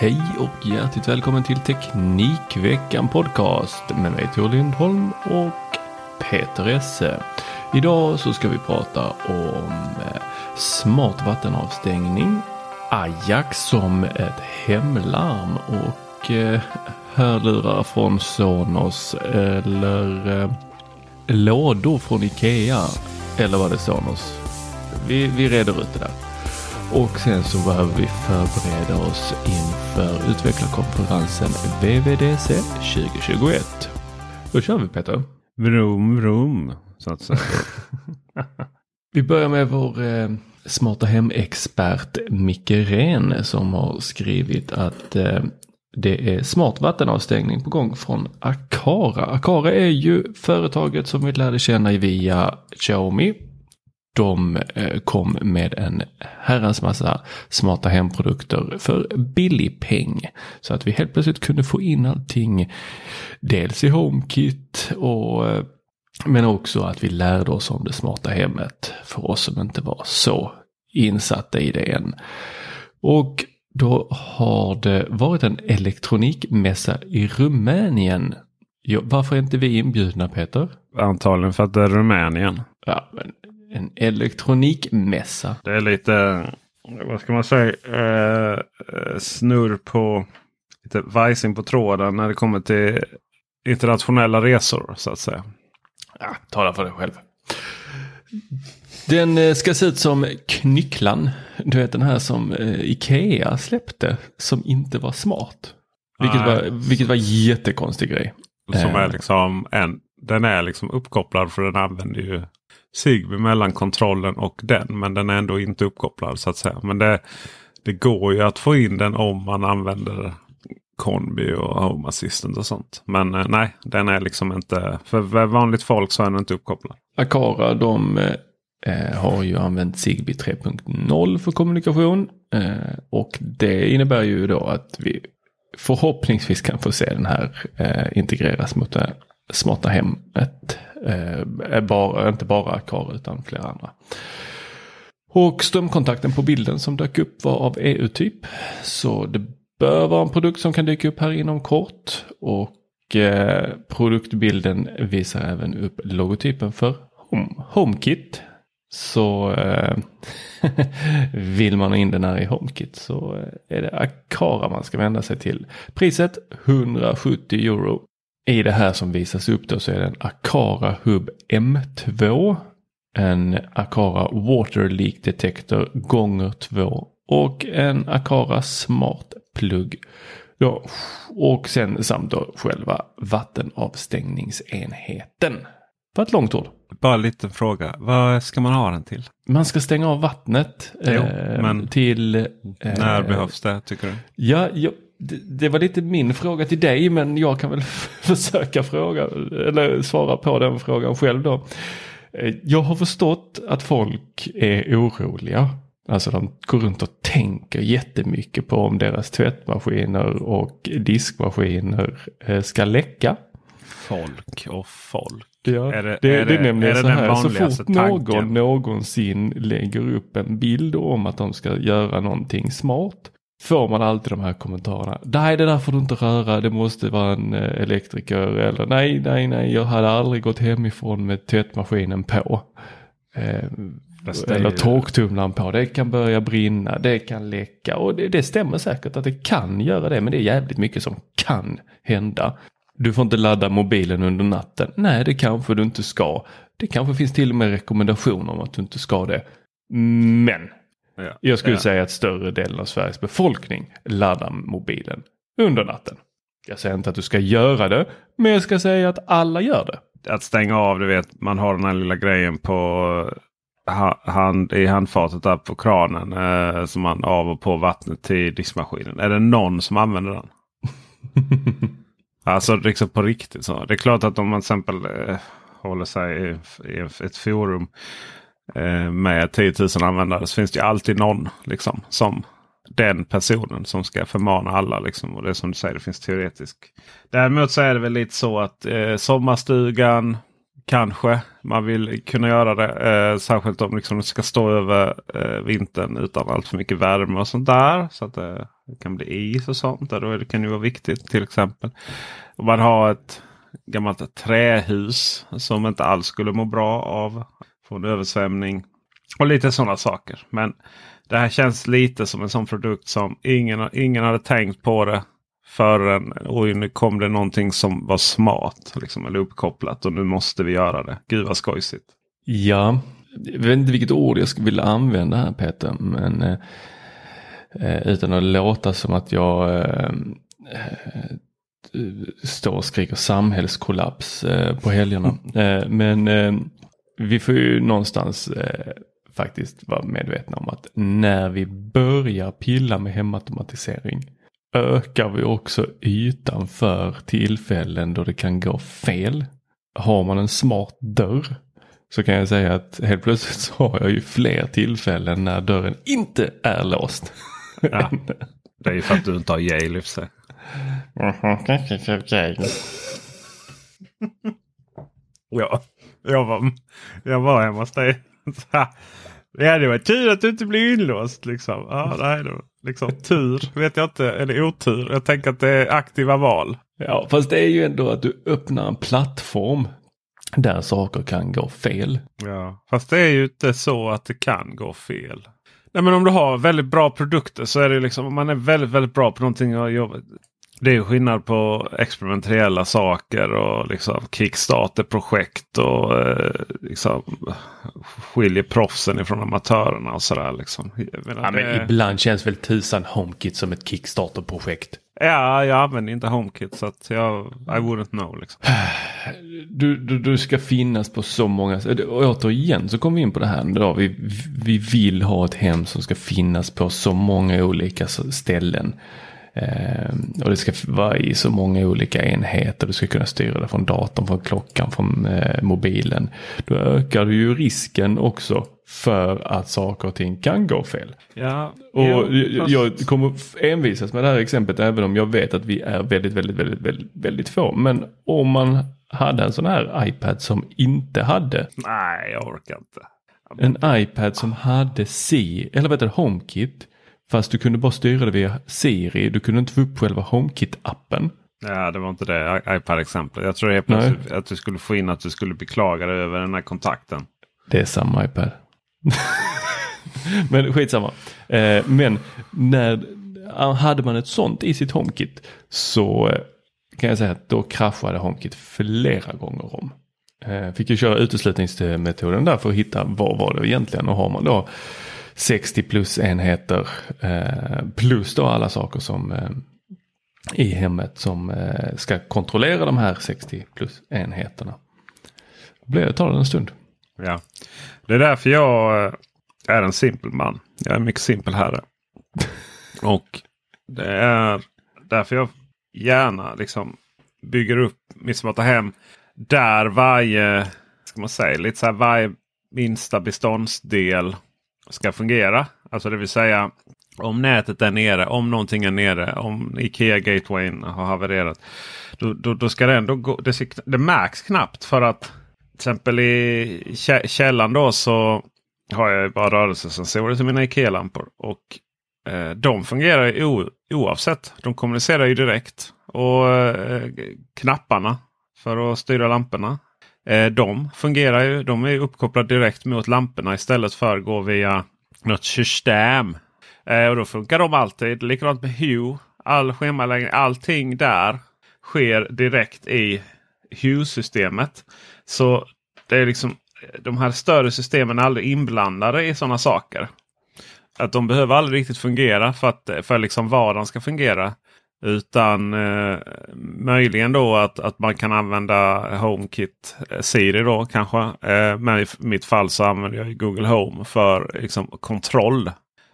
Hej och hjärtligt välkommen till Teknikveckan Podcast med mig Tor Lindholm och Peter Esse. Idag så ska vi prata om eh, smart vattenavstängning, Ajax som ett hemlarm och eh, hörlurar från Sonos eller eh, lådor från Ikea. Eller var det Sonos? Vi, vi reder ut det där. Och sen så behöver vi förbereda oss inför utvecklarkonferensen VVDC 2021. Då kör vi Peter. Vrom, vrom, så att säga. Vi börjar med vår eh, smarta hemexpert Micke Ren som har skrivit att eh, det är smart vattenavstängning på gång från Akara. Akara är ju företaget som vi lärde känna via Xiaomi. De eh, kom med en herrans massa smarta hemprodukter för billig peng. Så att vi helt plötsligt kunde få in allting dels i HomeKit och eh, men också att vi lärde oss om det smarta hemmet för oss som inte var så insatta i det än. Och då har det varit en elektronikmässa i Rumänien. Ja, varför är inte vi inbjudna Peter? Antagligen för att det är Rumänien. Ja, men en elektronikmässa. Det är lite, vad ska man säga, eh, eh, snurr på, lite vajsing på tråden när det kommer till internationella resor så att säga. Ja, tala för dig själv. Den eh, ska se ut som Knycklan. Du vet den här som eh, Ikea släppte. Som inte var smart. Vilket, Nej. var, vilket var jättekonstig grej. Som är liksom en, den är liksom uppkopplad för den använder ju Zigbee mellan kontrollen och den. Men den är ändå inte uppkopplad så att säga. Men det, det går ju att få in den om man använder Conby och Home Assistant och sånt. Men eh, nej, den är liksom inte, för vanligt folk så är den inte uppkopplad. Akara de eh, eh har ju använt Zigbee 3.0 för kommunikation. Eh, och det innebär ju då att vi förhoppningsvis kan få se den här eh, integreras mot det smarta hemmet. Eh, bara, inte bara Akara utan flera andra. Och strömkontakten på bilden som dök upp var av EU-typ. Så det bör vara en produkt som kan dyka upp här inom kort. Och eh, produktbilden visar även upp logotypen för Home, HomeKit. Så eh, vill man ha in den här i HomeKit så eh, är det Akara man ska vända sig till. Priset 170 euro. I det här som visas upp då så är det en Akara Hub M2. En Akara Water Leak Detector gånger 2 och en Akara Smart Plug. Ja, och sen samt då själva vattenavstängningsenheten. Var ett långt ord. Bara en liten fråga. Vad ska man ha den till? Man ska stänga av vattnet Jo, eh, till... eh, När behövs det tycker du? Ja, ja det, det var lite min fråga till dig men jag kan väl försöka fråga eller svara på den frågan själv då. Eh, Jag har förstått att folk är oroliga. Alltså de går runt och tänker jättemycket på om deras tvättmaskiner och diskmaskiner eh, ska läcka. Folk och folk. Ja, Är det- det, är det är det- nämligen är så här, så fort någon tanken? någonsin lägger upp en bild om att de ska göra någonting smart får man alltid de här kommentarerna. Nej, det där får du inte röra, det måste vara en eh, elektriker eller nej, nej, nej, jag hade aldrig gått hemifrån med tvättmaskinen på. Eh, eller ju- torktumlaren på, det kan börja brinna, det kan läcka och det, det stämmer säkert att det kan göra det, men det är jävligt mycket som kan hända. Du får inte ladda mobilen under natten. Nej, det kanske du inte ska. Det kanske finns till och med rekommendationer om att du inte ska det. Men Ja. jag skulle Ja. säga att större delen av Sveriges befolkning laddar mobilen under natten. Jag säger inte att du ska göra det, men jag ska säga att alla gör det. Att stänga av, du vet, man har den här lilla grejen på hand, i handfatet där på kranen eh, som man av och på vattnet till diskmaskinen. Är det någon som använder den? alltså liksom på riktigt. så. Det är klart att om man till exempel eh, håller sig i, i ett forum eh, med 10 000 användare så finns det alltid någon liksom, som den personen som ska förmana alla. Liksom. Och det är som du säger, det finns teoretisk. Däremot så är det väl lite så att eh, sommarstugan kanske man vill kunna göra det. Eh, särskilt om liksom, det ska stå över eh, vintern utan allt för mycket värme och sånt där. Så att eh, det kan bli is och sånt. Där då det kan ju vara viktigt till exempel. Om man har ett gammalt trähus som inte alls skulle må bra av från översvämning. Och lite sådana saker. Men det här känns lite som en sån produkt som ingen, ingen hade tänkt på det förrän oj, nu kom det någonting som var smart. Liksom, eller uppkopplat och nu måste vi göra det. Gud vad skojsigt. Ja, jag vet inte vilket ord jag skulle vilja använda här Peter. Men eh, eh utan att låta som att jag eh, eh står och skriker samhällskollaps eh, på helgerna. Eh, men vi får ju någonstans faktiskt vara medvetna om att när vi börjar pilla med hemautomatisering ökar vi också ytan för tillfällen då det kan gå fel. Har man en smart dörr så kan jag säga att helt plötsligt så har jag ju fler tillfällen när dörren inte är låst. Ja, det är ju för att du inte har Yale i sig. ja, jag var, jag var hemma hos dig. Ja, det var tur att du inte blev inlåst. Liksom. Ja, nej, då. Liksom, tur vet jag inte, eller otur. Jag tänker att det är aktiva val. Ja, fast det är ju ändå att du öppnar en plattform där saker kan gå fel. Ja, fast det är ju inte så att det kan gå fel. Nej, men om du har väldigt bra produkter så är det liksom om man är väldigt, väldigt bra på någonting och jobbar, det är skillnad på experimentella saker och liksom Kickstarter-projekt och eh, liksom skiljer proffsen ifrån amatörerna och sådär. Liksom. Ja, men ibland känns väl tusan HomeKit som ett Kickstarter-projekt. Ja, jag använder inte HomeKit så att jag I wouldn't know. Liksom. Du, du, du ska finnas på så många, och återigen så kommer vi in på det här. Då. Vi, vi vill ha ett hem som ska finnas på så många olika ställen. Eh, och det ska vara i så många olika enheter. Du ska kunna styra det från datorn, från klockan, från eh, mobilen. Då ökar du ju risken också för att saker och ting kan gå fel. Ja, och jo, fast... jag kommer envisas med det här exemplet även om jag vet att vi är väldigt, väldigt, väldigt, väldigt, väldigt få. Men om man hade en sån här iPad som inte hade. Nej, jag orkar inte. En iPad som hade C, eller vad heter HomeKit Fast du kunde bara styra det via Siri. Du kunde inte få upp själva HomeKit-appen. Ja, det var inte det iPad-exemplet. Jag tror plötsligt att du skulle få in att du skulle beklaga dig över den här kontakten. Det är samma iPad. men skitsamma. Eh, men när hade man ett sånt i sitt HomeKit så eh, kan jag säga att då kraschade HomeKit flera gånger om. Eh, fick ju köra uteslutningsmetoden där för att hitta vad var det egentligen och har man då 60 plus enheter eh, plus då alla saker som eh, i hemmet som eh, ska kontrollera de här 60 plus enheterna. Det tar en stund. Ja, Det är därför jag är en simpel man. Jag är en mycket simpel herre. Och det är därför jag gärna liksom bygger upp mitt smarta hem. Där varje, ska man säga, lite så här varje minsta beståndsdel ska fungera. Alltså det vill säga om nätet är nere, om någonting är nere, om Ikea Gatewayn har havererat. Då, då, då ska det ändå gå. Det, det märks knappt för att till exempel i källan då så har jag bara rörelsesensorer till mina Ikea-lampor. Och eh, de fungerar o, oavsett. De kommunicerar ju direkt. Och eh, knapparna för att styra lamporna Eh, de fungerar ju. De är uppkopplade direkt mot lamporna istället för att gå via något system. Eh, och då funkar de alltid. Likadant med Hue. All schemaläggning, allting där sker direkt i Hue-systemet. Så det är liksom de här större systemen är aldrig inblandade i sådana saker. Att de behöver aldrig riktigt fungera för att för liksom vardagen ska fungera. Utan eh, möjligen då att, att man kan använda HomeKit eh, Siri då kanske. Eh, men i mitt fall så använder jag Google Home för liksom, kontroll.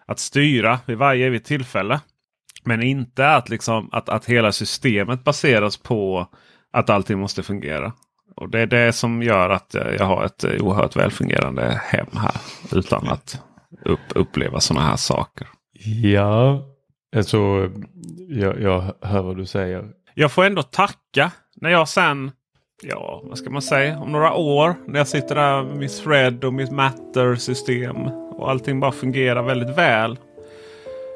Att styra vid varje evigt tillfälle. Men inte att, liksom, att, att hela systemet baseras på att allting måste fungera. Och Det är det som gör att jag har ett oerhört välfungerande hem här. Utan att upp, uppleva sådana här saker. Ja, alltså jag, jag hör vad du säger. Jag får ändå tacka när jag sen, ja vad ska man säga, om några år när jag sitter där med mitt Thread och mitt Matter-system och allting bara fungerar väldigt väl.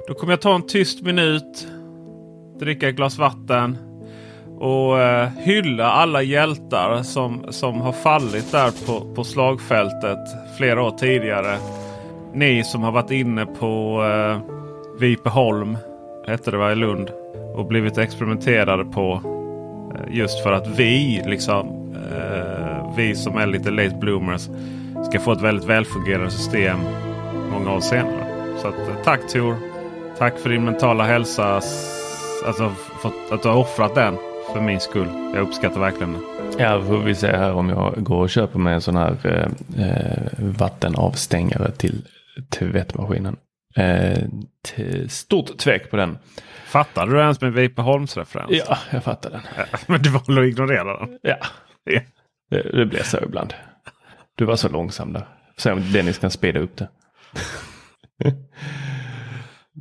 Då kommer jag ta en tyst minut, dricka ett glas vatten och eh, hylla alla hjältar som, som har fallit där på, på slagfältet flera år tidigare. Ni som har varit inne på eh, Vipeholm, hette det var i Lund, och blivit experimenterade på. Eh, just för att vi, liksom, eh, vi som är lite late bloomers, ska få ett väldigt välfungerande system många år senare. Så att, eh, tack Tor! Tack för din mentala hälsa. Alltså för att du har offrat den för min skull. Jag uppskattar verkligen det. Ja, får vi se här om jag går och köper mig en sån här eh, eh vattenavstängare till tvättmaskinen. Eh, stort tvek på den. Fattade du ens med Vipeholms-referens? Ja, jag fattar den. Ja, men du valde att ignorera den? Ja, ja. Det, det blir så ibland. Du var så långsam där. Se om Dennis kan spela upp det.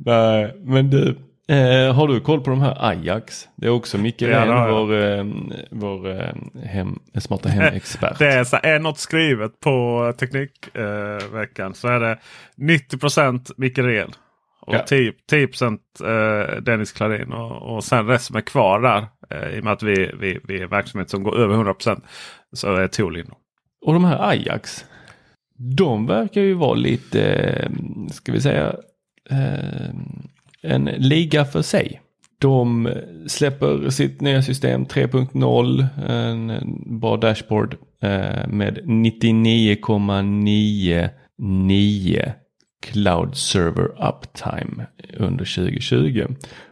Nej, men du. Eh, har du koll på de här Ajax? Det är också Micke ja, Rehn, vår, eh, vår eh, hem, smarta hemexpert. Det är, så, är något skrivet på Teknikveckan så är det 90 Micke Rehn. Och ja. 10, 10 eh, Dennis Klarin och, och sen resten är kvar där. Eh, I och med att vi, vi, vi är verksamhet som går över 100% så är Torlin. Och de här Ajax. De verkar ju vara lite, eh, ska vi säga, eh, en liga för sig. De släpper sitt nya system 3.0, en bra dashboard eh, med 99,99 Cloud Server Uptime under 2020.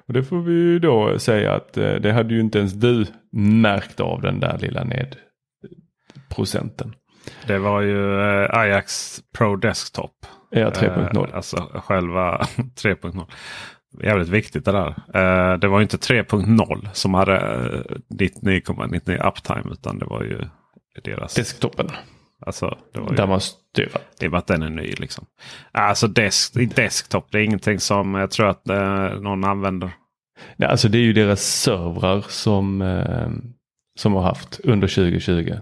Och det får vi då säga att eh, det hade ju inte ens du märkt av den där lilla nedprocenten. Det var ju eh, Ajax Pro Desktop. Ja, 3.0. Eh, alltså själva 3.0. Jävligt viktigt det där. Eh, det var ju inte 3.0 som hade 99,99 eh, uptime utan det var ju deras... Desktopen. Alltså, det var ju, Där man styr. Det var att den är ny liksom. Alltså desk, desktop det är ingenting som jag tror att eh, någon använder. Nej, alltså det är ju deras servrar som, eh, som har haft under 2020.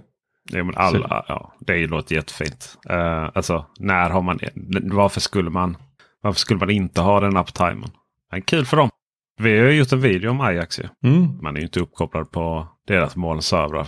Ja, men alla, Så. ja, det låter jättefint. Uh, alltså när har man, varför skulle man, varför skulle man inte ha den uptimen? Men kul för dem. Vi har gjort en video om Ajax ju. Mm. Man är ju inte uppkopplad på deras molnservrar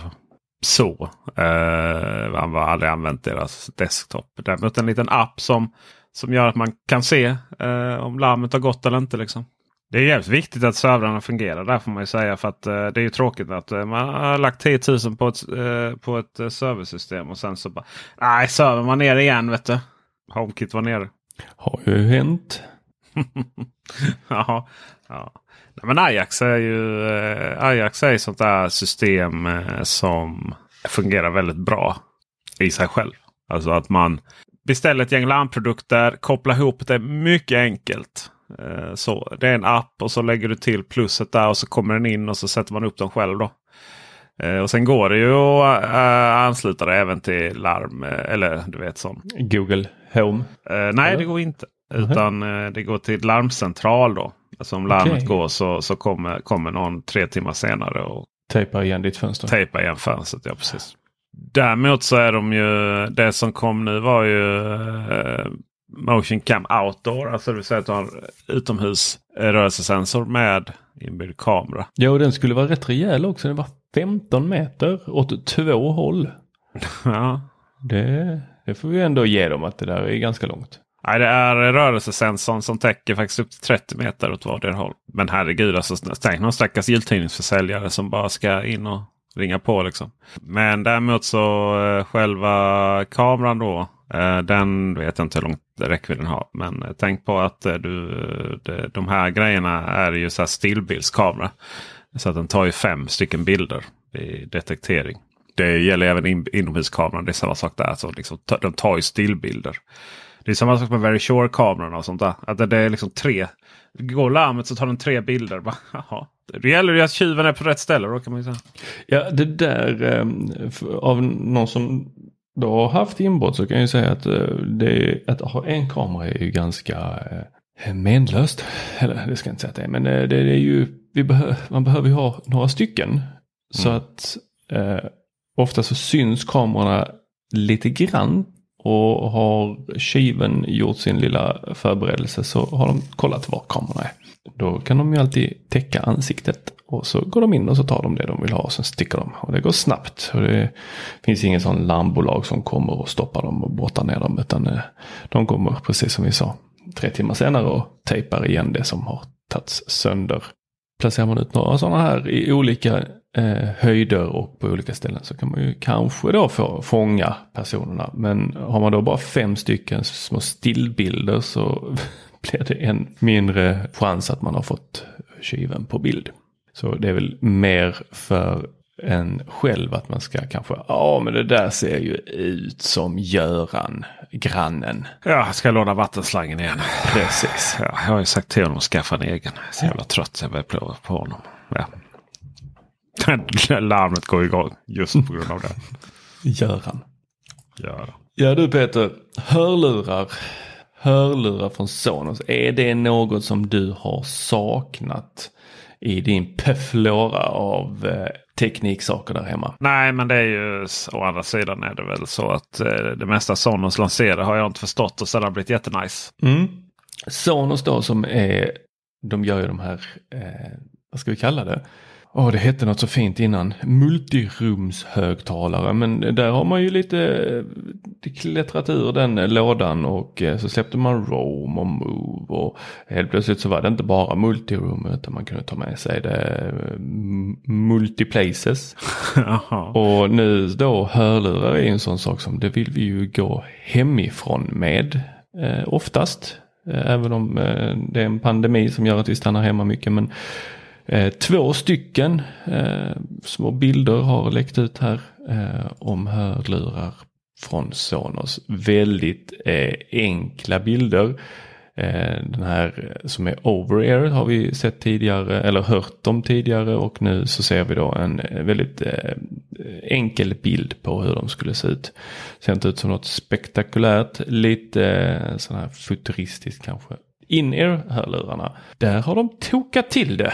så. Eh, man har aldrig använt deras desktop. Däremot en liten app som, som gör att man kan se eh, om larmet har gått eller inte. Liksom. Det är jävligt viktigt att servrarna fungerar där får man ju säga. För att eh, det är ju tråkigt att eh, man har lagt 10 000 på ett, eh, på ett eh, serversystem och sen så bara Nej, servern var nere igen vet du. HomeKit var nere. Har ju hänt. ja, ja. Nej, men Ajax är ju eh, Ajax är ett sånt där system eh, som fungerar väldigt bra i sig själv. Alltså att man beställer ett gäng larmprodukter, kopplar ihop det mycket enkelt. Eh, så Det är en app och så lägger du till plusset där och så kommer den in och så sätter man upp den själv. då. Och sen går det ju att ansluta det även till larm eller du vet sån. Google Home? nej, det går inte. Utan mm. det går till larmcentral då. Alltså om larmet okay. går så, så kommer, kommer någon tre timmar senare och tejpar igen ditt fönster. Tejpar igen fönstret, ja precis. Däremot så är de ju, det som kom nu var ju eh, Motion Cam Outdoor. Alltså det vill säga att du har utomhus rörelsesensor med inbyggd kamera. Ja och den skulle vara rätt rejäl också. Den var 15 meter åt två håll. ja. Det, det får vi ändå ge dem att det där är ganska långt. Nej, det är rörelsesensorn som täcker faktiskt upp till 30 meter åt vardera håll. Men herregud, alltså, tänk någon stackars jultidningsförsäljare som bara ska in och ringa på. liksom. Men däremot så eh, själva kameran då eh, den vet jag inte hur långt räckvidd den har. Men eh, tänk på att eh, du, de, de här grejerna är ju så här stillbildskamera. Så att den tar ju fem stycken bilder i detektering. Det gäller även in, inomhuskameran. Det är samma sak där. Så liksom, de tar ju stillbilder. Det är samma sak med Very Sure-kamerorna och sånt där. Att det är liksom tre. Går larmet så tar den tre bilder. Bara, jaha. Det gäller ju att tjuven är på rätt ställe då kan man säga. Ja det där av någon som då har haft inbrott så kan jag ju säga att, eh, det, att ha en kamera är ju ganska eh, menlöst. Eller det ska jag inte säga att det är men eh, det, är ju, vi behö, man behöver ju ha några stycken. Mm. Så att eh, ofta så syns kamerorna lite grann och har tjuven gjort sin lilla förberedelse så har de kollat var kamerorna är. Då kan de ju alltid täcka ansiktet och så går de in och så tar de det de vill ha och sen sticker de. Och det går snabbt. Och det finns ingen sån larmbolag som kommer och stoppar dem och brottar ner dem. Utan eh, de kommer precis som vi sa tre timmar senare och tejpar igen det som har tagits sönder. Placerar man ut några sådana här i olika eh, höjder och på olika ställen så kan man ju kanske då få fånga personerna. Men har man då bara fem stycken små stillbilder så blir det en mindre chans att man har fått tjuven på bild. Så det är väl mer för en själv att man ska kanske, ja men det där ser ju ut som Göran, grannen. Ja, jag ska låna vattenslangen igen. Precis. Ja, jag har ju sagt till honom att skaffa en egen. Så jävla trött jag börjar på, på honom. Ja. Larmet går igång just på grund av det. Göran. Göran. Ja du Peter, hörlurar. Hörlurar från Sonos. Är det något som du har saknat? I din pefflora av eh, tekniksaker där hemma. Nej, men det är ju å andra sidan är det väl så att eh, det mesta Sonos lanserar har jag inte förstått och det blivit jättenice. Mm. Sonos då som är, de gör ju de här, eh, vad ska vi kalla det? Åh, oh, det hette något så fint innan. Multirumshögtalare. Men där har man ju lite klättrat ur den lådan och eh, så släppte man Roam och Move. Och helt plötsligt så var det inte bara multirum utan man kunde ta med sig det multiplaces. och nu då hörlurar är en sån sak som det vill vi ju gå hemifrån med eh, oftast. Eh, även om eh, det är en pandemi som gör att vi stannar hemma mycket. Men Eh, två stycken eh, små bilder har läckt ut här eh, om hörlurar från Sonos. Väldigt eh, enkla bilder. Eh, den här som är over-ear har vi sett tidigare eller hört om tidigare och nu så ser vi då en eh, väldigt eh, enkel bild på hur de skulle se ut. Ser inte ut som något spektakulärt, lite eh, sån här futuristiskt kanske. In-ear hörlurarna, där har de tokat till det.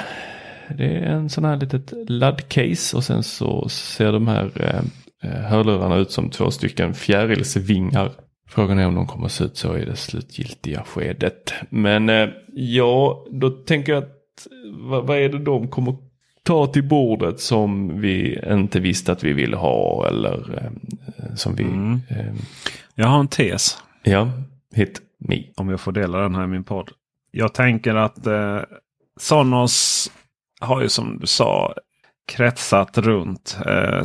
Det är en sån här litet laddcase och sen så ser de här eh, eh, hörlurarna ut som två stycken fjärilsvingar. Frågan är om de kommer se ut så i det slutgiltiga skedet. Men eh, ja, då tänker jag att vad, är det de kommer ta till bordet som vi inte visste att vi ville ha eller som vi... Mm. Eh, jag har en tes. Ja, hit me. Om jag får dela den här i min podd. Jag tänker att eh, Sonos har ju som du sa kretsat runt eh,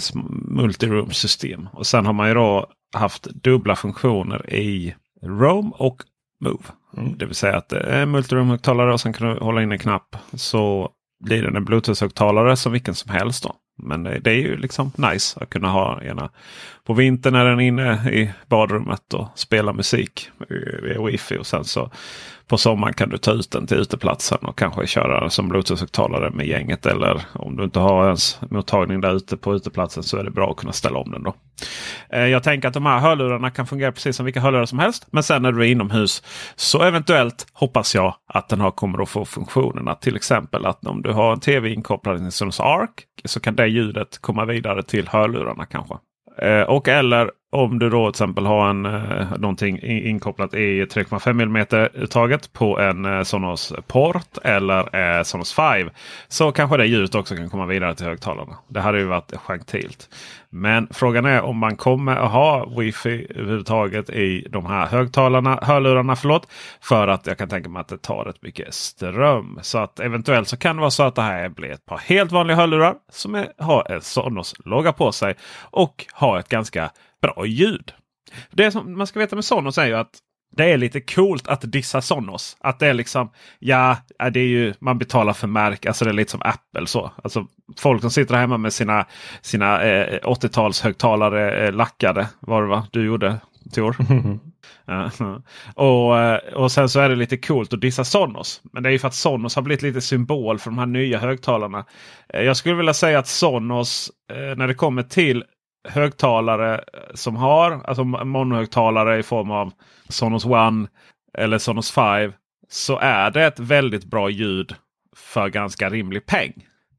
multiroom-system. Och sen har man ju då haft dubbla funktioner i Roam och Move. Mm. Det vill säga att det är multiroom-högtalare och sen kan du hålla in en knapp. Så blir det en Bluetooth-högtalare som vilken som helst. Då. Men det, det, är ju liksom nice att kunna ha ena. På vintern är den inne i badrummet och spelar musik via wifi. Och sen så på sommaren kan du ta ut den till uteplatsen och kanske köra som Bluetooth-högtalare med gänget. Eller om du inte har ens mottagning där ute på uteplatsen så är det bra att kunna ställa om den. då. Eh, jag tänker att de här hörlurarna kan fungera precis som vilka hörlurar som helst. Men sen när du är inomhus så eventuellt hoppas jag att den här kommer att få funktionerna. Till exempel att om du har en tv inkopplad i Sonos Arc så kan det ljudet komma vidare till hörlurarna kanske. Eh, och eller om du då till exempel har en, eh, någonting inkopplat i 3,5 mm uttaget på en eh, Sonos Port eller eh, Sonos 5. Så kanske det ljudet också kan komma vidare till högtalarna. Det hade ju varit gentilt. Men frågan är om man kommer att ha wifi överhuvudtaget i de här högtalarna, hörlurarna. Förlåt, för att jag kan tänka mig att det tar rätt mycket ström. Så att eventuellt så kan det vara så att det här blir ett par helt vanliga hörlurar som är, har en Sonos logga på sig och har ett ganska bra ljud. Det som man ska veta med Sonos är ju att det är lite coolt att dissa Sonos. Att det är liksom, ja, det är ju, man betalar för märk. Alltså det är lite som Apple så. Alltså folk som sitter hemma med sina, sina eh, 80-talshögtalare eh, lackade. Var det va? Du gjorde Tor? och, eh, och sen så är det lite coolt att dissa Sonos. Men det är ju för att Sonos har blivit lite symbol för de här nya högtalarna. Eh, jag skulle vilja säga att Sonos eh, när det kommer till högtalare som har alltså monohögtalare i form av Sonos One eller Sonos 5. Så är det ett väldigt bra ljud för ganska rimlig peng.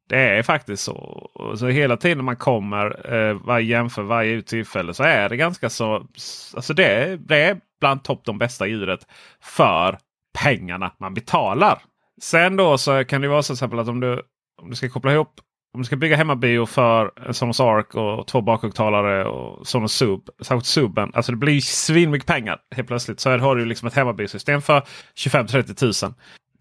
Det är faktiskt så. så hela tiden man kommer eh, var, jämför varje tillfälle så är det ganska så. Alltså det, är, det är bland topp de bästa ljudet för pengarna man betalar. Sen då så kan det vara så att om du, om du ska koppla ihop om du ska bygga hemmabio för eh, en Sonos Arc och två bakhögtalare och Sonos Sub. Särskilt Suben. Alltså det blir svinmycket pengar helt plötsligt. Så här har du liksom ett hemmabiosystem för 25-30 tusen.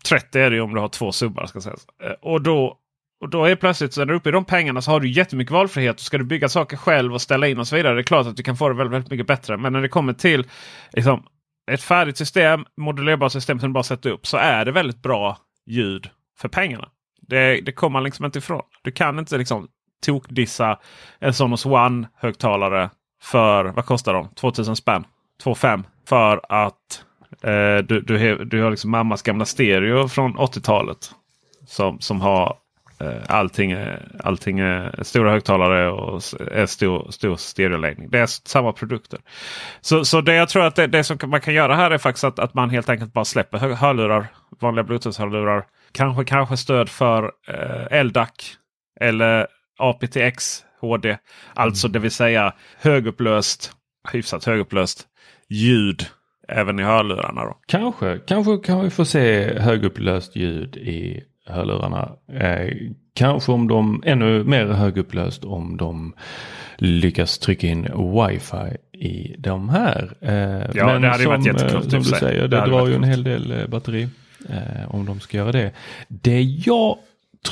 30 är det ju om du har två subbar. Ska sägas. Eh, och då och då är plötsligt så när du är uppe i de pengarna så har du jättemycket valfrihet. Ska du bygga saker själv och ställa in och så vidare. Det är klart att du kan få det väldigt, väldigt mycket bättre. Men när det kommer till liksom, ett färdigt system, modulerbart system som du bara sätter upp. Så är det väldigt bra ljud för pengarna. Det, det kommer man liksom inte ifrån. Du kan inte liksom tokdissa en Sonos One högtalare för, vad kostar de? 2000 spänn? 2,5 för att eh, du, du, du har liksom mammas gamla stereo från 80-talet. Som, som har eh, allting, eh, allting är stora högtalare och är eh, stor, stor stereoläggning. Det är samma produkter. Så, så det jag tror att det, det som man kan göra här är faktiskt att, att man helt enkelt bara släpper hörlurar, vanliga bluetooth-hörlurar Kanske, kanske stöd för eh, LDAC eller aptX HD. Alltså mm. det vill säga högupplöst, hyfsat högupplöst ljud även i hörlurarna. Då. Kanske, kanske kan vi få se högupplöst ljud i hörlurarna. Eh, kanske om de ännu mer högupplöst om de lyckas trycka in wifi i de här. Eh, ja, men det hade som, varit jättekul. Eh, som du säger, det, det drar ju en hel del eh, batteri eh, om de ska göra det. Det jag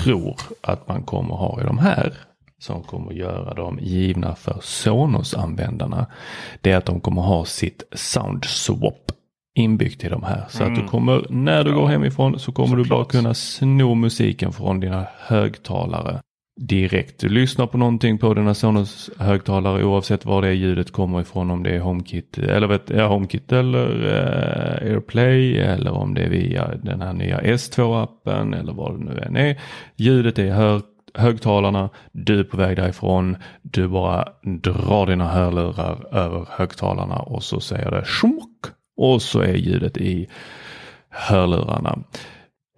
tror att man kommer ha i de här som kommer göra dem givna för Sonos-användarna. Det är att de kommer ha sitt Sound Swap inbyggt i de här. Så mm. att du mm. kommer, när du ja. går hemifrån så kommer så du bara kunna sno musiken från dina högtalare direkt. Du lyssnar på någonting på dina Sonos högtalare oavsett var det ljudet kommer ifrån. Om det är HomeKit eller, vet, ja, HomeKit eller eh, AirPlay eller om det är via den här nya S2-appen eller vad det nu än är. Ljudet är hör, högtalarna, du är på väg därifrån, du bara drar dina hörlurar över högtalarna och så säger det schmuck och så är ljudet i hörlurarna.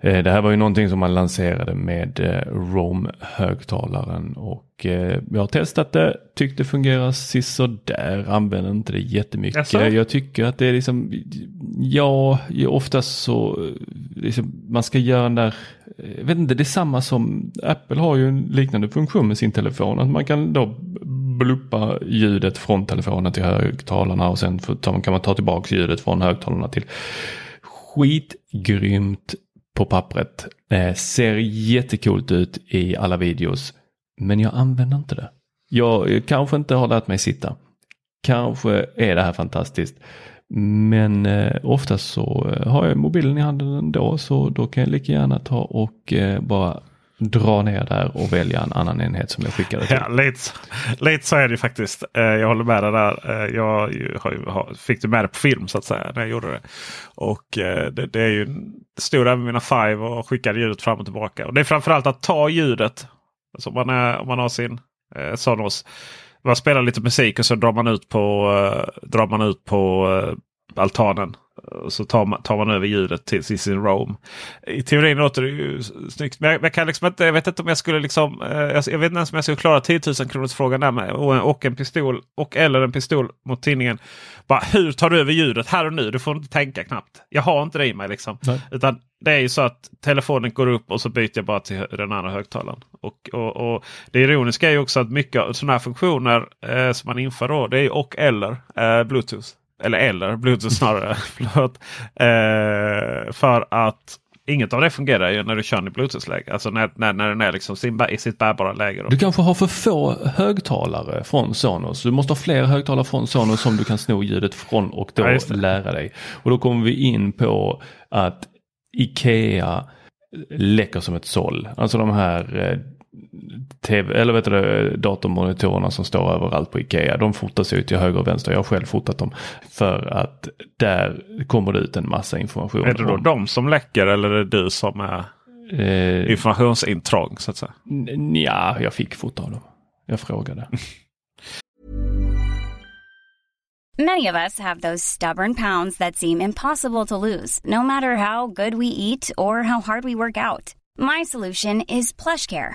Eh, det här var ju någonting som man lanserade med eh, ROM-högtalaren och eh, jag har testat det, tyckte det fungerar sisådär, använder inte det jättemycket. Jaså? Jag tycker att det är liksom, ja, oftast så, liksom, man ska göra den där, jag vet inte, det är samma som, Apple har ju en liknande funktion med sin telefon, att man kan då bluppa ljudet från telefonen till högtalarna och sen kan man ta tillbaka ljudet från högtalarna till skitgrymt på pappret. Eh, ser jättekult ut i alla videos. Men jag använder inte det. Jag kanske inte har lärt mig sitta. Kanske är det här fantastiskt. Men eh, oftast så eh, har jag mobilen i handen ändå så då kan jag lika gärna ta och eh, bara dra ner där och välja en annan enhet som jag skickade till. Ja, lite, lite så är det faktiskt. Eh, jag håller med dig där. Eh, jag fick det med det på film så att säga när jag gjorde det. Och eh, det, det är ju stod där med mina Five och skickade ljudet fram och tillbaka. Och det är framförallt att ta ljudet. Alltså om, man är, om man har sin eh, Sonos. Man spelar lite musik och så drar man ut på, drar man ut på altanen så tar man, tar man över ljudet till, sin Roam. I teorin låter det ju snyggt. Men jag, jag, kan liksom inte, jag vet inte om jag skulle liksom. Eh, jag, vet inte ens om jag skulle klara 10 000 kronors frågan där med. Och, och en pistol och eller en pistol mot tidningen. Bara, hur tar du över ljudet här och nu? Du får inte tänka knappt. Jag har inte det i mig liksom. Nej. Utan det är ju så att telefonen går upp och så byter jag bara till den andra högtalaren. Och, och, och Det ironiska är ju också att mycket av sådana här funktioner eh, som man inför då. Det är och eller eh, Bluetooth. Eller eller Bluetooth snarare. Förlåt. Eh, för att inget av det fungerar ju när du kör i bluetooth-läge. Alltså när, när, när den är liksom sin, i sitt bärbara läge. Då. Du kanske har för få högtalare från Sonos. Du måste ha fler högtalare från Sonos som du kan sno ljudet från och då Ja, lära dig. Och då kommer vi in på att Ikea läcker som ett såll. Alltså de här eh, TV, eller vet du, datormonitorerna som står överallt på Ikea. De fotas ut till höger och vänster. Jag har själv fotat dem. För att där kommer det ut en massa information. Är det då om- de som läcker eller är det du som är eh, informationsintrång så att säga? n- ja, jag fick fota av dem. Jag frågade. Many of us have those stubborn pounds that seem impossible to lose, no matter how good we eat or how hard we work out. My solution is PlushCare.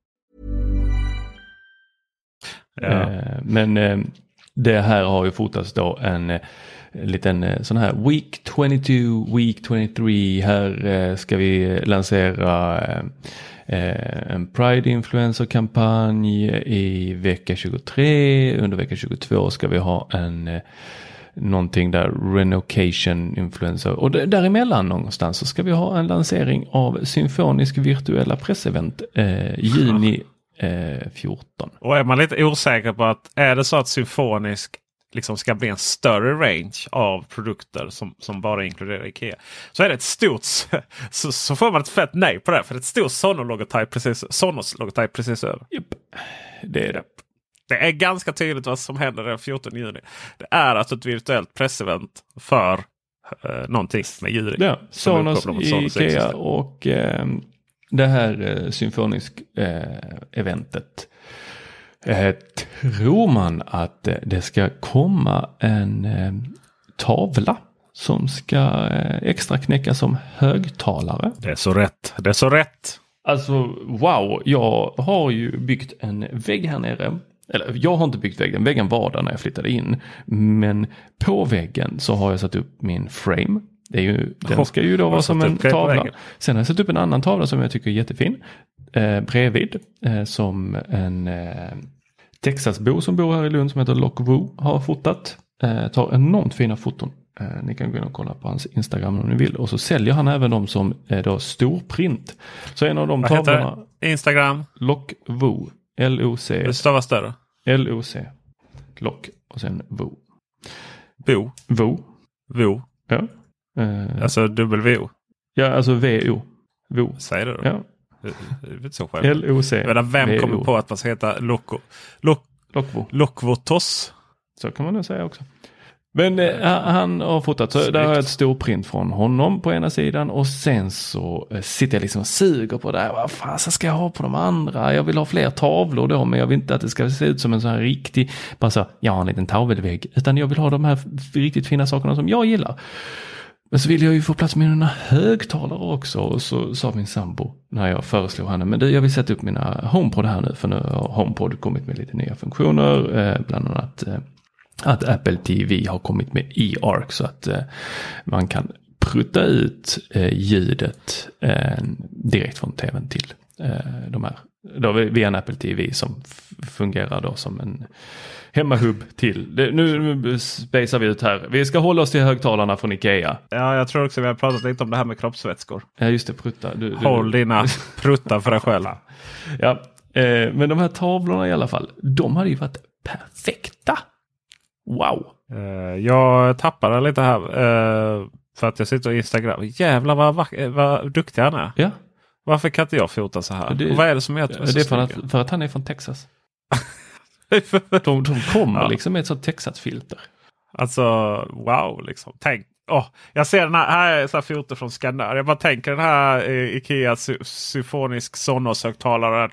Ja. Eh, men eh, det här har ju fotats då en eh, liten eh, sån här Week 22, Week 23. Här eh, ska vi lansera eh, en Pride Influencer-kampanj i vecka 23. Under vecka 22 ska vi ha en eh, någonting där Renocation Influencer och däremellan någonstans så ska vi ha en lansering av Symfonisk virtuella pressevent eh, juni eh, 14. Och är man lite osäker på att är det så att symfonisk liksom ska bli en större range av produkter som, som bara inkluderar Ikea. Så är det ett stort så, så får man ett fett nej på det. För det är ett stort Sonos-logotyp precis, Sonos logotyp precis över. Japp, det är det. Det är ganska tydligt vad som händer den 14 juni. Det är alltså ett virtuellt pressevent för eh, någonting med i. Ja, Sonos, Sonos Ikea och eh, det här eh, symfonisk eh, eventet. Eh, tror man att eh, det ska komma en eh, tavla som ska extra knäcka som högtalare. Det är så rätt. Det är så rätt. Alltså wow, jag har ju byggt en vägg här nere. Eller jag har inte byggt väggen, väggen var där när jag flyttade in. Men på väggen så har jag satt upp min frame. Det är ju, den ska ju då vara som en tavla. Sen har jag satt upp en annan tavla som jag tycker är jättefin. Eh, bredvid eh, som en eh, Texasbo som bor här i Lund som heter Lock har fotat. Eh, tar enormt fina foton. Eh, ni kan gå in och kolla på hans Instagram om ni vill. Och så säljer han även dem som eh, då storprint. Så en av de Vad tavlorna? Instagram. Lock Woo. L-O-C. Det stavas större. L-O-C. Lock och sen Woo. Bo. Woo. Vo. Ja. Eh, Alltså W-O. ja, alltså V-O. Woo. Säg det då. Ja. Det så själv. L-O-C. Vem V-O. kommer på att man ska heta Loco? Lockvo. Lokvotos? Så kan man nog säga också. Men eh, han har fotat, så där har jag ett storprint från honom på ena sidan och sen så eh, sitter jag liksom och suger på det här. Vad fan ska jag ha på de andra? Jag vill ha fler tavlor då men jag vill inte att det ska se ut som en sån här riktig, bara så, jag har en liten tavelvägg. Utan jag vill ha de här riktigt fina sakerna som jag gillar. Men så vill jag ju få plats med mina högtalare också. Och så sa min sambo när jag föreslog henne, men du jag vill sätta upp mina HomePod här nu. För nu har HomePod kommit med lite nya funktioner. Eh, bland annat eh, att Apple TV har kommit med eARC så att eh, man kan prutta ut eh, ljudet eh, direkt från tvn till eh, de här. Då via en Apple TV som fungerar då som en hemmahubb till. Det, nu spejsar vi ut här. Vi ska hålla oss till högtalarna från Ikea. Ja, jag tror också vi har pratat lite om det här med kroppsvätskor. Ja just det, prutta. Du, du, Håll dina pruttar för dig själv. Ja, eh, men de här tavlorna i alla fall, de hade ju varit perfekta. Wow. Eh, jag tappade lite här. eh, för att jag sitter på Instagram. Jävlar vad, vack- eh, vad duktig han är. Ja, Varför kan inte jag fota så här? Det- Och vad är det som gör att så det är för att, för att han är från Texas. De, de kommer Ja. liksom med ett sånt Texas-filter. Alltså wow liksom. Tänk, oh, jag ser den här, här är så foto från Scandinavien. Jag bara tänker den här Ikea sy symfonisk Sonos-högtalaren.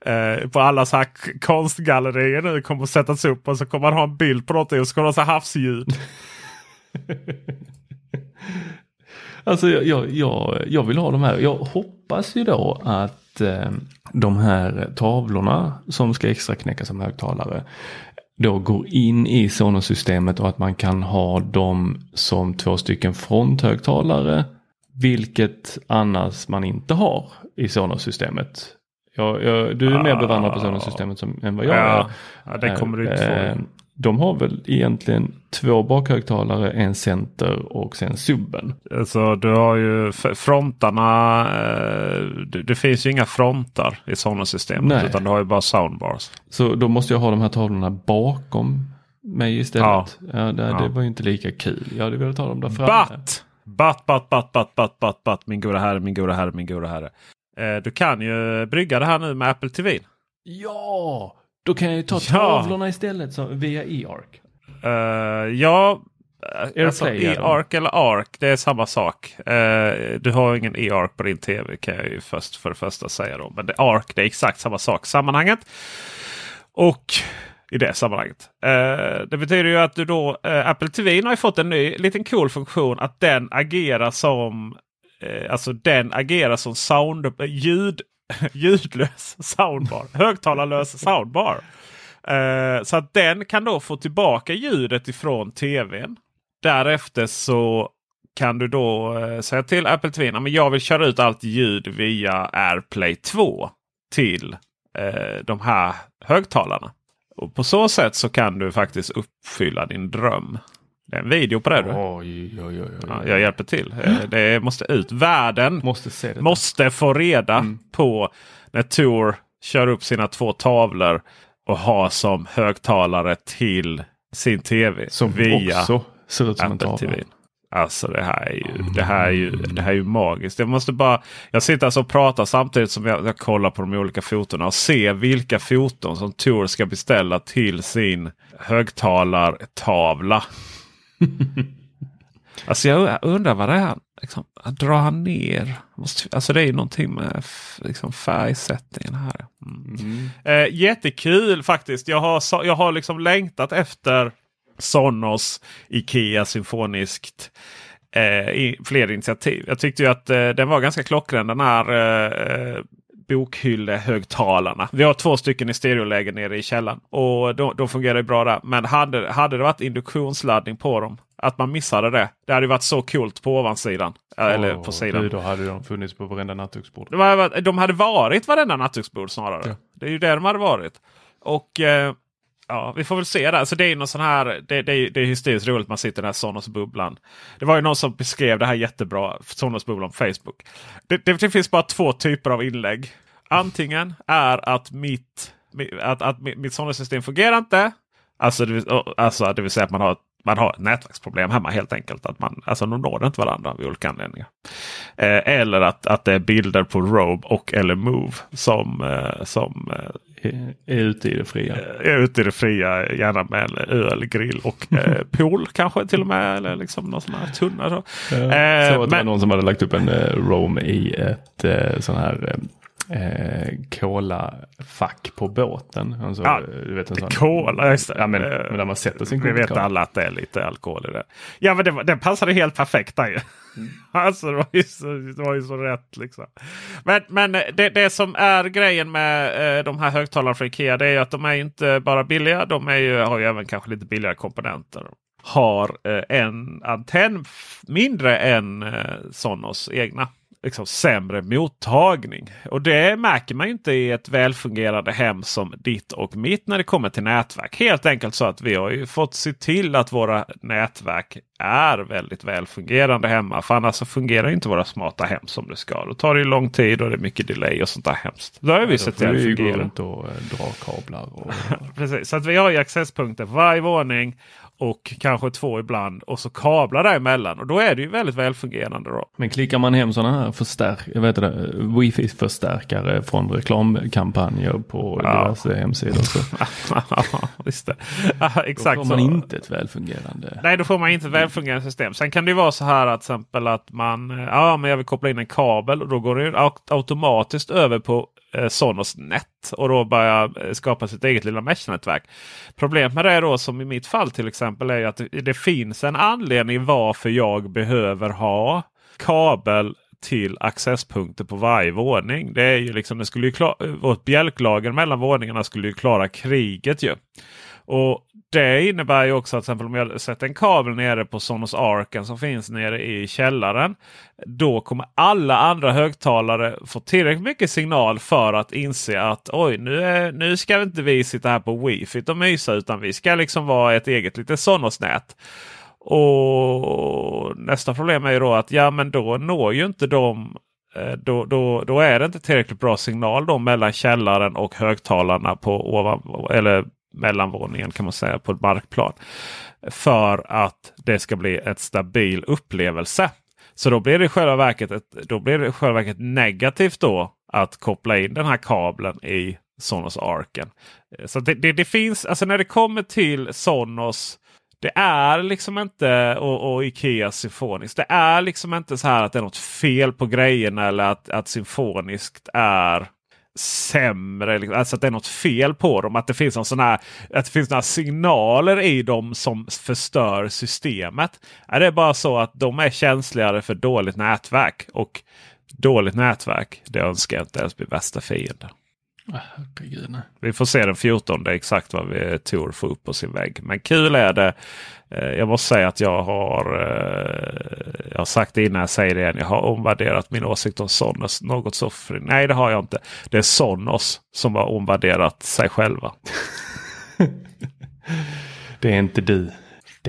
Eh, på alla så här konstgallerier nu kommer att sättas upp och så kommer man ha en bild på någonting och så kommer det ha så havsljud. alltså jag, jag, jag, jag vill ha de här. Jag hoppas ju då att eh, de här tavlorna som ska extra knäckas som högtalare då går in i Sonos-systemet och att man kan ha dem som två stycken fronthögtalare. Vilket annars man inte har i Sonos-systemet. Jag, jag, du är mer bevandrad på Sonos-systemet än vad jag ja, är. Ja, det kommer du inte få. De har väl egentligen två bakhögtalare, en center och sen subben. Alltså du har ju frontarna. Eh, det, det, finns ju inga frontar i sådana systemet. Utan du har ju bara soundbars. Så då måste jag ha de här tavlorna bakom mig istället. Ja, ja, det, ja. det var ju inte lika kul. Jag hade velat ha dem där framme. But! But, but, but, but, but, but, but, min goda herre, min goda herre, min goda herre. Eh, du kan ju brygga det här nu med Apple TV. Ja! Då kan jag ju ta tavlorna ja. istället så, via e-arc. Uh, ja, alltså e-arc eller ARC det är samma sak. Uh, du har ingen e-arc på din tv kan jag ju först för det första säga. Då. Men det, ARC det är exakt samma sak sammanhanget. Och i det sammanhanget. Uh, det betyder ju att du då Apple TV har fått en ny liten cool funktion att den agerar som Alltså den agerar som sound, ljud ljudlös soundbar. Högtalarlös soundbar. Eh, så att den kan då få tillbaka ljudet ifrån tvn. Därefter så kan du då eh, säga till Apple TV att jag vill köra ut allt ljud via AirPlay 2 till eh, de här högtalarna. Och På så sätt så kan du faktiskt uppfylla din dröm. Det är en video på det. Du. Oj, oj, oj. Ja, jag hjälper till. Det måste ut. Världen måste, se det måste få reda mm. på när Tor kör upp sina två tavlor och har som högtalare till sin tv. Som via också ser ut som Apple en TV. Alltså det här är ju, det här är ju, det här är ju magiskt. Jag måste bara, jag sitter alltså och pratar samtidigt som jag, jag kollar på de olika fotona och ser vilka foton som Tor ska beställa till sin högtalartavla. alltså jag undrar vad det är. Liksom, drar han ner? Alltså det är ju någonting med liksom, färgsättningen här. Mm. Mm. Eh, jättekul faktiskt. Jag har, jag har liksom längtat efter Sonos Ikea symfoniskt. Eh, i, fler initiativ. Jag tyckte ju att eh, den var ganska klockren den här eh, eh bokhyllehögtalarna. Vi har två stycken i stereoläge nere i källaren. Och de, de fungerar bra där. Men hade, hade det varit induktionsladdning på dem. Att man missade det. Det hade varit så coolt på ovansidan. Oh, eller på sidan. Du, då hade de funnits på varenda nattduksbord. De, de hade varit varenda nattduksbord snarare. Ja. Det är ju det de hade varit. Och eh, Ja, vi får väl se där. Så det är någon sån här. Det, det, det är hysteriskt roligt. Man sitter i den här Sonos-bubblan. Det var ju någon som beskrev det här jättebra. Sonos-bubblan på Facebook. Det, det, det, finns bara två typer av inlägg. Antingen är att mitt, att, att mitt Sonos-system fungerar inte. Alltså det, vill, alltså det vill säga att man har ett man har ett nätverksproblem hemma helt enkelt. Att man, alltså de når inte varandra av olika anledningar. Eh, eller att, att det är bilder på Robe och eller Move som, eh, som eh, är ute i det fria. Är ute i det fria, gärna med öl, grill och eh, pool kanske till och med. Eller liksom någon sån här tunna. Så. Ja, så det var någon som hade lagt upp en eh, Rome i ett eh, sån här eh, cola-fack på båten. Alltså, ja, du vet, en sån, cola, just det. Ja, men, men där man sätter sin Vi vet alla att det är lite alkohol i det. Ja, men det, det passade helt perfekt där ju. Mm. alltså det var, ju så, det var ju så rätt liksom. Men, men det, det som är grejen med eh, de här högtalarna från Ikea det är att de är inte bara billiga. De är ju, har ju även kanske lite billigare komponenter. Har eh, en antenn mindre än eh, Sonos egna liksom sämre mottagning. Och det märker man inte i ett välfungerande hem som ditt och mitt när det kommer till nätverk. Helt enkelt så att vi har ju fått se till att våra nätverk är väldigt välfungerande hemma. För annars så fungerar inte våra smarta hem som det ska. Då tar det lång tid och det är mycket delay och sånt där hemskt. Då har vi ja, sett till att det fungerar. och eh, dra kablar. Och... Precis, så att vi har ju accesspunkter på varje våning. Och kanske två ibland och så kablar däremellan. Och då är det ju väldigt välfungerande. Då. Men klickar man hem sådana här förstärk, jag vet det, wifi-förstärkare från reklamkampanjer på ja. diverse hemsidor. Så. Visst det. Ja, exakt då får man så. inte ett välfungerande. Nej, då får man inte ett välfungerande system. Sen kan det vara så här att, exempel att man, ja men jag vill koppla in en kabel och då går det automatiskt över på Eh, Sonos Net och då börja eh, skapa sitt eget lilla mesh-nätverk. Problemet med det då som i mitt fall till exempel är att det, det finns en anledning varför jag behöver ha kabel till accesspunkter på varje våning. Det är ju liksom, det skulle ju klara, eh, vårt bjälklager mellan våningarna skulle ju klara kriget ju. Och det innebär ju också att exempel om jag sätter en kabel nere på Sonos Arken som finns nere i källaren. Då kommer alla andra högtalare få tillräckligt mycket signal för att inse att oj, nu, är, nu ska inte vi sitta här på wifi och mysa utan vi ska liksom vara ett eget litet Sonos-nät. Och nästa problem är ju då att ja, men då når ju inte de eh, då, då, då är det inte tillräckligt bra signal då mellan källaren och högtalarna på ovan, eller mellanvåningen kan man säga på ett markplan. För att det ska bli ett stabil upplevelse. Så då blir det i själva verket, ett, då blir det själva verket negativt då att koppla in den här kabeln i Sonos Arken. Så det, det, det, finns, alltså när det kommer till Sonos det är liksom inte, och, och Ikea symfoniskt. Det är liksom inte så här att det är något fel på grejerna eller att, att symfoniskt är sämre. Liksom. Alltså att det är något fel på dem. Att det finns, någon sån här, att det finns några signaler i dem som förstör systemet. Det är bara så att de är känsligare för dåligt nätverk. Och dåligt nätverk, det önskar jag inte ens bli värsta fienden fiende. Vi får se den 14 exakt vad vi Tor får upp på sin vägg. Men kul är det. Eh, jag måste säga att jag har, eh, jag har sagt det innan jag säger det igen. Jag har omvärderat min åsikt om Sonos något så fri. Nej, det har jag inte. Det är Sonos som har omvärderat sig själva. det är inte du. Det,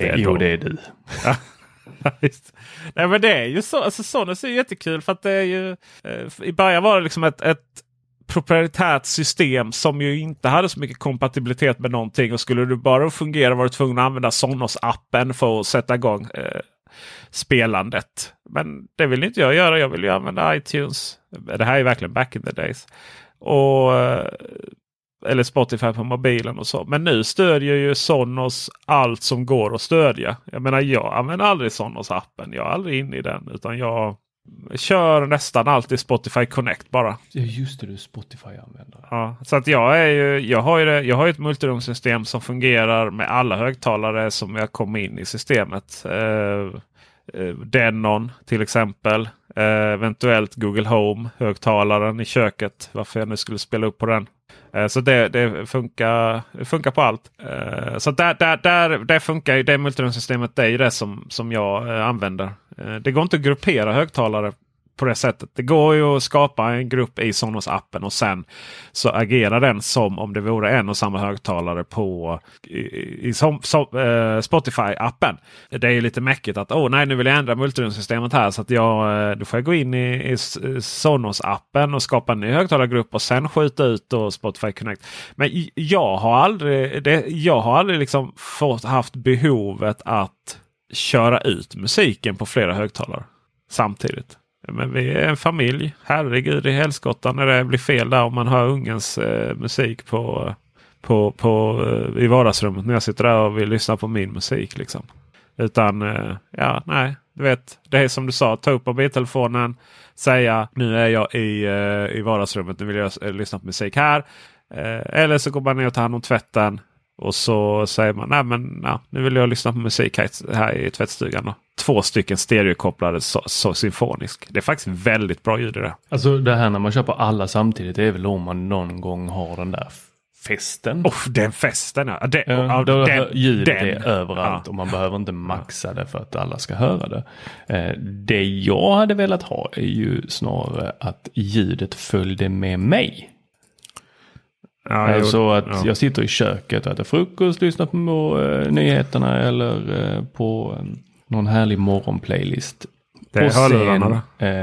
det är jo, det är du. Nej men det är ju så. Alltså, Sonos är jättekul för att det är ju. Eh, I början var det liksom ett, ett proprietärt system som ju inte hade så mycket kompatibilitet med någonting. Och skulle du bara fungera var du tvungen att använda Sonos-appen för att sätta igång eh, spelandet. Men det vill inte jag göra. Jag vill ju använda iTunes. Det här är verkligen back in the days. Och, eh, eller Spotify på mobilen och så. Men nu stödjer ju Sonos allt som går att stödja. Jag menar jag använder aldrig Sonos-appen. Jag är aldrig inne i den. Utan jag kör nästan alltid Spotify Connect bara. Ja just det, du är Spotify-användare. Ja, så att jag, är ju, jag, har ju det, jag har ett multirumsystem som fungerar med alla högtalare som jag kommer in i systemet. Eh, eh, Denon till exempel. Eh, eventuellt Google Home högtalaren i köket. Varför jag nu skulle spela upp på den. Eh, så det, det, funkar, det funkar på allt. Eh, så där, där, där, det funkar det multirumsystemet. Det är ju det som, som jag eh, använder. Det går inte att gruppera högtalare på det sättet. Det går ju att skapa en grupp i Sonos-appen och sen så agerar den som om det vore en och samma högtalare på i, i som, som, eh, Spotify-appen. Det är lite mäckigt att oh, nej, nu vill jag ändra multirumsystemet här så att jag, eh, då får jag gå in i, i Sonos-appen och skapa en ny högtalargrupp och sen skjuta ut då Spotify Connect. Men jag har aldrig, det, jag har aldrig liksom fått haft behovet att köra ut musiken på flera högtalare samtidigt. Men vi är en familj. Herregud i helskotta när det blir fel där om man hör ungens eh, musik på, på, på, eh, i vardagsrummet när jag sitter där och vill lyssna på min musik. Liksom. Utan eh, ja, nej, du vet. Det är som du sa, ta upp mobiltelefonen, säga nu är jag i, eh, i vardagsrummet, nu vill jag eh, lyssna på musik här. Eh, eller så går man ner och tar hand om tvätten. Och så säger man nej men ja, nu vill jag lyssna på musik här, här i tvättstugan. Då. Två stycken stereokopplade så, så symfonisk. Det är faktiskt väldigt bra ljud i det. Alltså det här när man köper alla samtidigt det är väl om man någon gång har den där festen. Oh, den festen ja. Den, ja då den, ljudet den, är överallt ja. och man behöver inte maxa det för att alla ska höra det. Eh, det jag hade velat ha är ju snarare att ljudet följde med mig. Ja, alltså att ja. jag sitter i köket och äter frukost, lyssnar på uh, nyheterna eller uh, på um, någon härlig morgonplaylist. Det och sen, uh,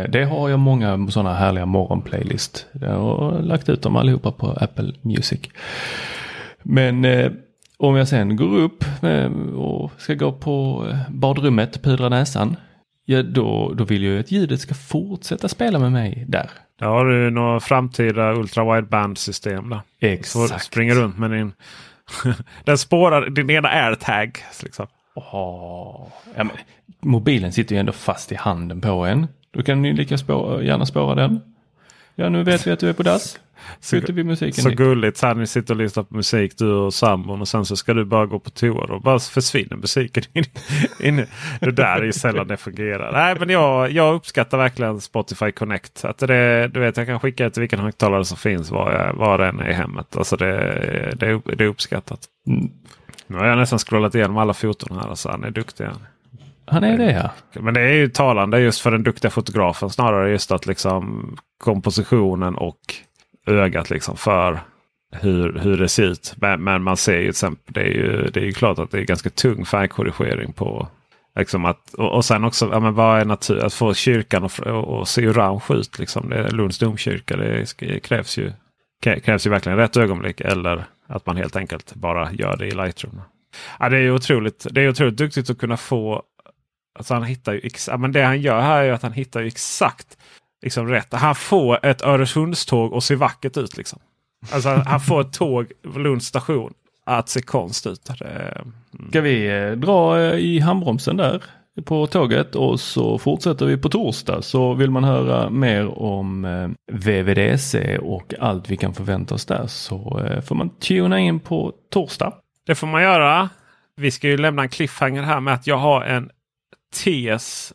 Det har jag många sådana härliga morgonplaylist. Jag har lagt ut dem allihopa på Apple Music. Men om jag sen går upp eh, och ska gå på eh, badrummet, pudra näsan. Ja, då, då vill jag ju att ljudet ska fortsätta spela med mig där. Där har du några framtida ultra wideband system. Då. Exakt. Så springer runt med din... den spårar din ena airtag. Liksom. Oh, ja, men, mobilen sitter ju ändå fast i handen på en. Då kan ni lika spåra, gärna spåra den. Ja, nu vet vi att du är på dass. Så, vi musiken så gulligt så här ni sitter och lyssnar på musik du och sambon och sen så ska du bara gå på toa. Då bara försvinner musiken. In, in. Det där är ju sällan det fungerar. Nej men jag, jag uppskattar verkligen Spotify Connect. Att det, du vet jag kan skicka till vilken högtalare som finns var, jag, var den är i hemmet. Alltså det, det, det är uppskattat. Mm. Nu har jag nästan scrollat igenom alla foton här. Alltså, han är duktig. Han är det ja. Men det är ju talande just för den duktiga fotografen snarare just att liksom kompositionen och ögat liksom för hur, hur det ser ut. Men, men man ser ju till exempel, det är ju, det är ju klart att det är ganska tung färgkorrigering på Liksom att, och, och sen också, ja, men vad är natur? Att få kyrkan att och se orange ut. Liksom. Det är Lunds domkyrka. Det krävs ju, krävs ju verkligen rätt ögonblick. Eller att man helt enkelt bara gör det i Lightroom. Ja, det är ju otroligt, det är otroligt duktigt att kunna få Alltså han hittar ju ja, men det han gör här är att han hittar ju exakt liksom rätt. Han får ett Öresundståg att se vackert ut. Liksom. Alltså han får ett tåg på Lunds station att se konst ut. Mm. Ska vi eh, dra eh, i handbromsen där på tåget och så fortsätter vi på torsdag. Så vill man höra mer om eh, VVDC och allt vi kan förvänta oss där så får man tuna in på torsdag. Det får man göra. Vi ska ju lämna en cliffhanger här med att jag har en tes,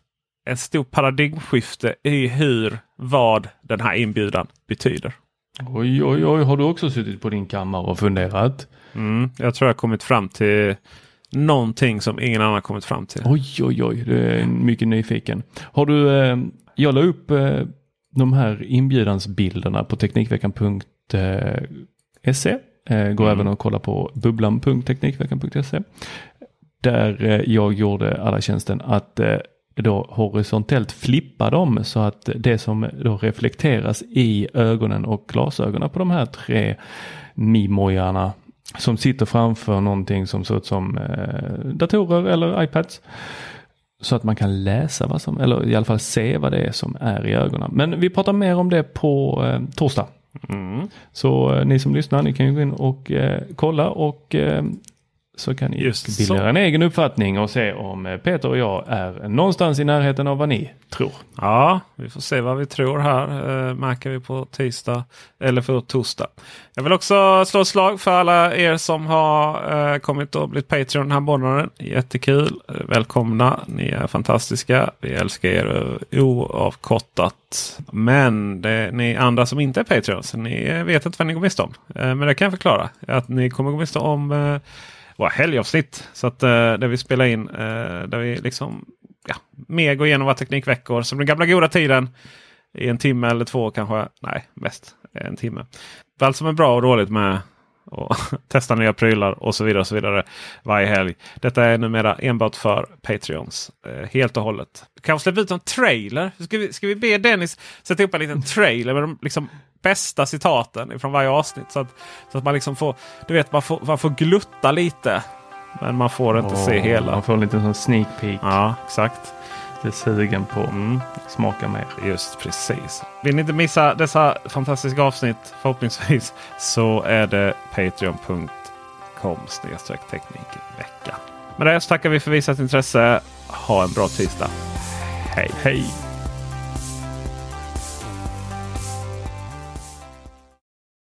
ett stort paradigmskifte i hur, vad den här inbjudan betyder. Oj, oj, oj. Har du också suttit på din kammare och funderat? Mm, jag tror jag kommit fram till någonting som ingen annan kommit fram till. Oj, oj, oj. Du är mycket nyfiken. Har du, eh, jag la upp eh, de här inbjudansbilderna på Teknikveckan.se. Eh, går mm. även att kolla på bubblan.teknikveckan.se där eh, jag gjorde alla tjänsten att eh, då horisontellt flippa dem så att det som då reflekteras i ögonen och glasögonen på de här tre mimojarna som sitter framför någonting som ser ut som eh, datorer eller iPads. Så att man kan läsa vad som, eller i alla fall se vad det är som är i ögonen. Men vi pratar mer om det på eh, torsdag. Mm. Så eh, ni som lyssnar, ni kan ju gå in och eh, kolla och så kan ni Just bilda så. en egen uppfattning och se om eh, Peter och jag är någonstans i närheten av vad ni tror. Ja, vi får se vad vi tror här. Eh, märker vi på tisdag eller för torsdag. Jag vill också slå ett slag för alla er som har eh, kommit och blivit Patreon den här månaden. Jättekul! Välkomna! Ni är fantastiska. Vi älskar er oavkortat. Men det, ni andra som inte är Patreons, ni vet inte vad ni går miste om. Eh, men det kan jag förklara. Att ni kommer gå miste om eh, våra helgavsnitt. Så att, uh, där vi spelar in, uh, där vi liksom ja, mer går igenom våra teknikveckor som den gamla goda tiden. I en timme eller två kanske. Nej, mest en timme. Allt som är bra och dåligt med och testa nya prylar och så vidare. och så vidare Varje helg. Detta är numera enbart för Patreons. Eh, helt och hållet. Kanske släppa ut en trailer. Ska vi, ska vi be Dennis sätta upp en liten trailer med de liksom, bästa citaten från varje avsnitt. Så att, så att man liksom får, du vet, man får, man får glutta lite. Men man får inte oh, se hela. Man får en liten sneak peek. Ja, exakt. Lite sugen på mm. smaka mer. Just precis. Vill ni inte missa dessa fantastiska avsnitt förhoppningsvis så är det patreon.com teknikvecka. Med det så tackar vi för visat intresse. Ha en bra tisdag. Hej! Hej!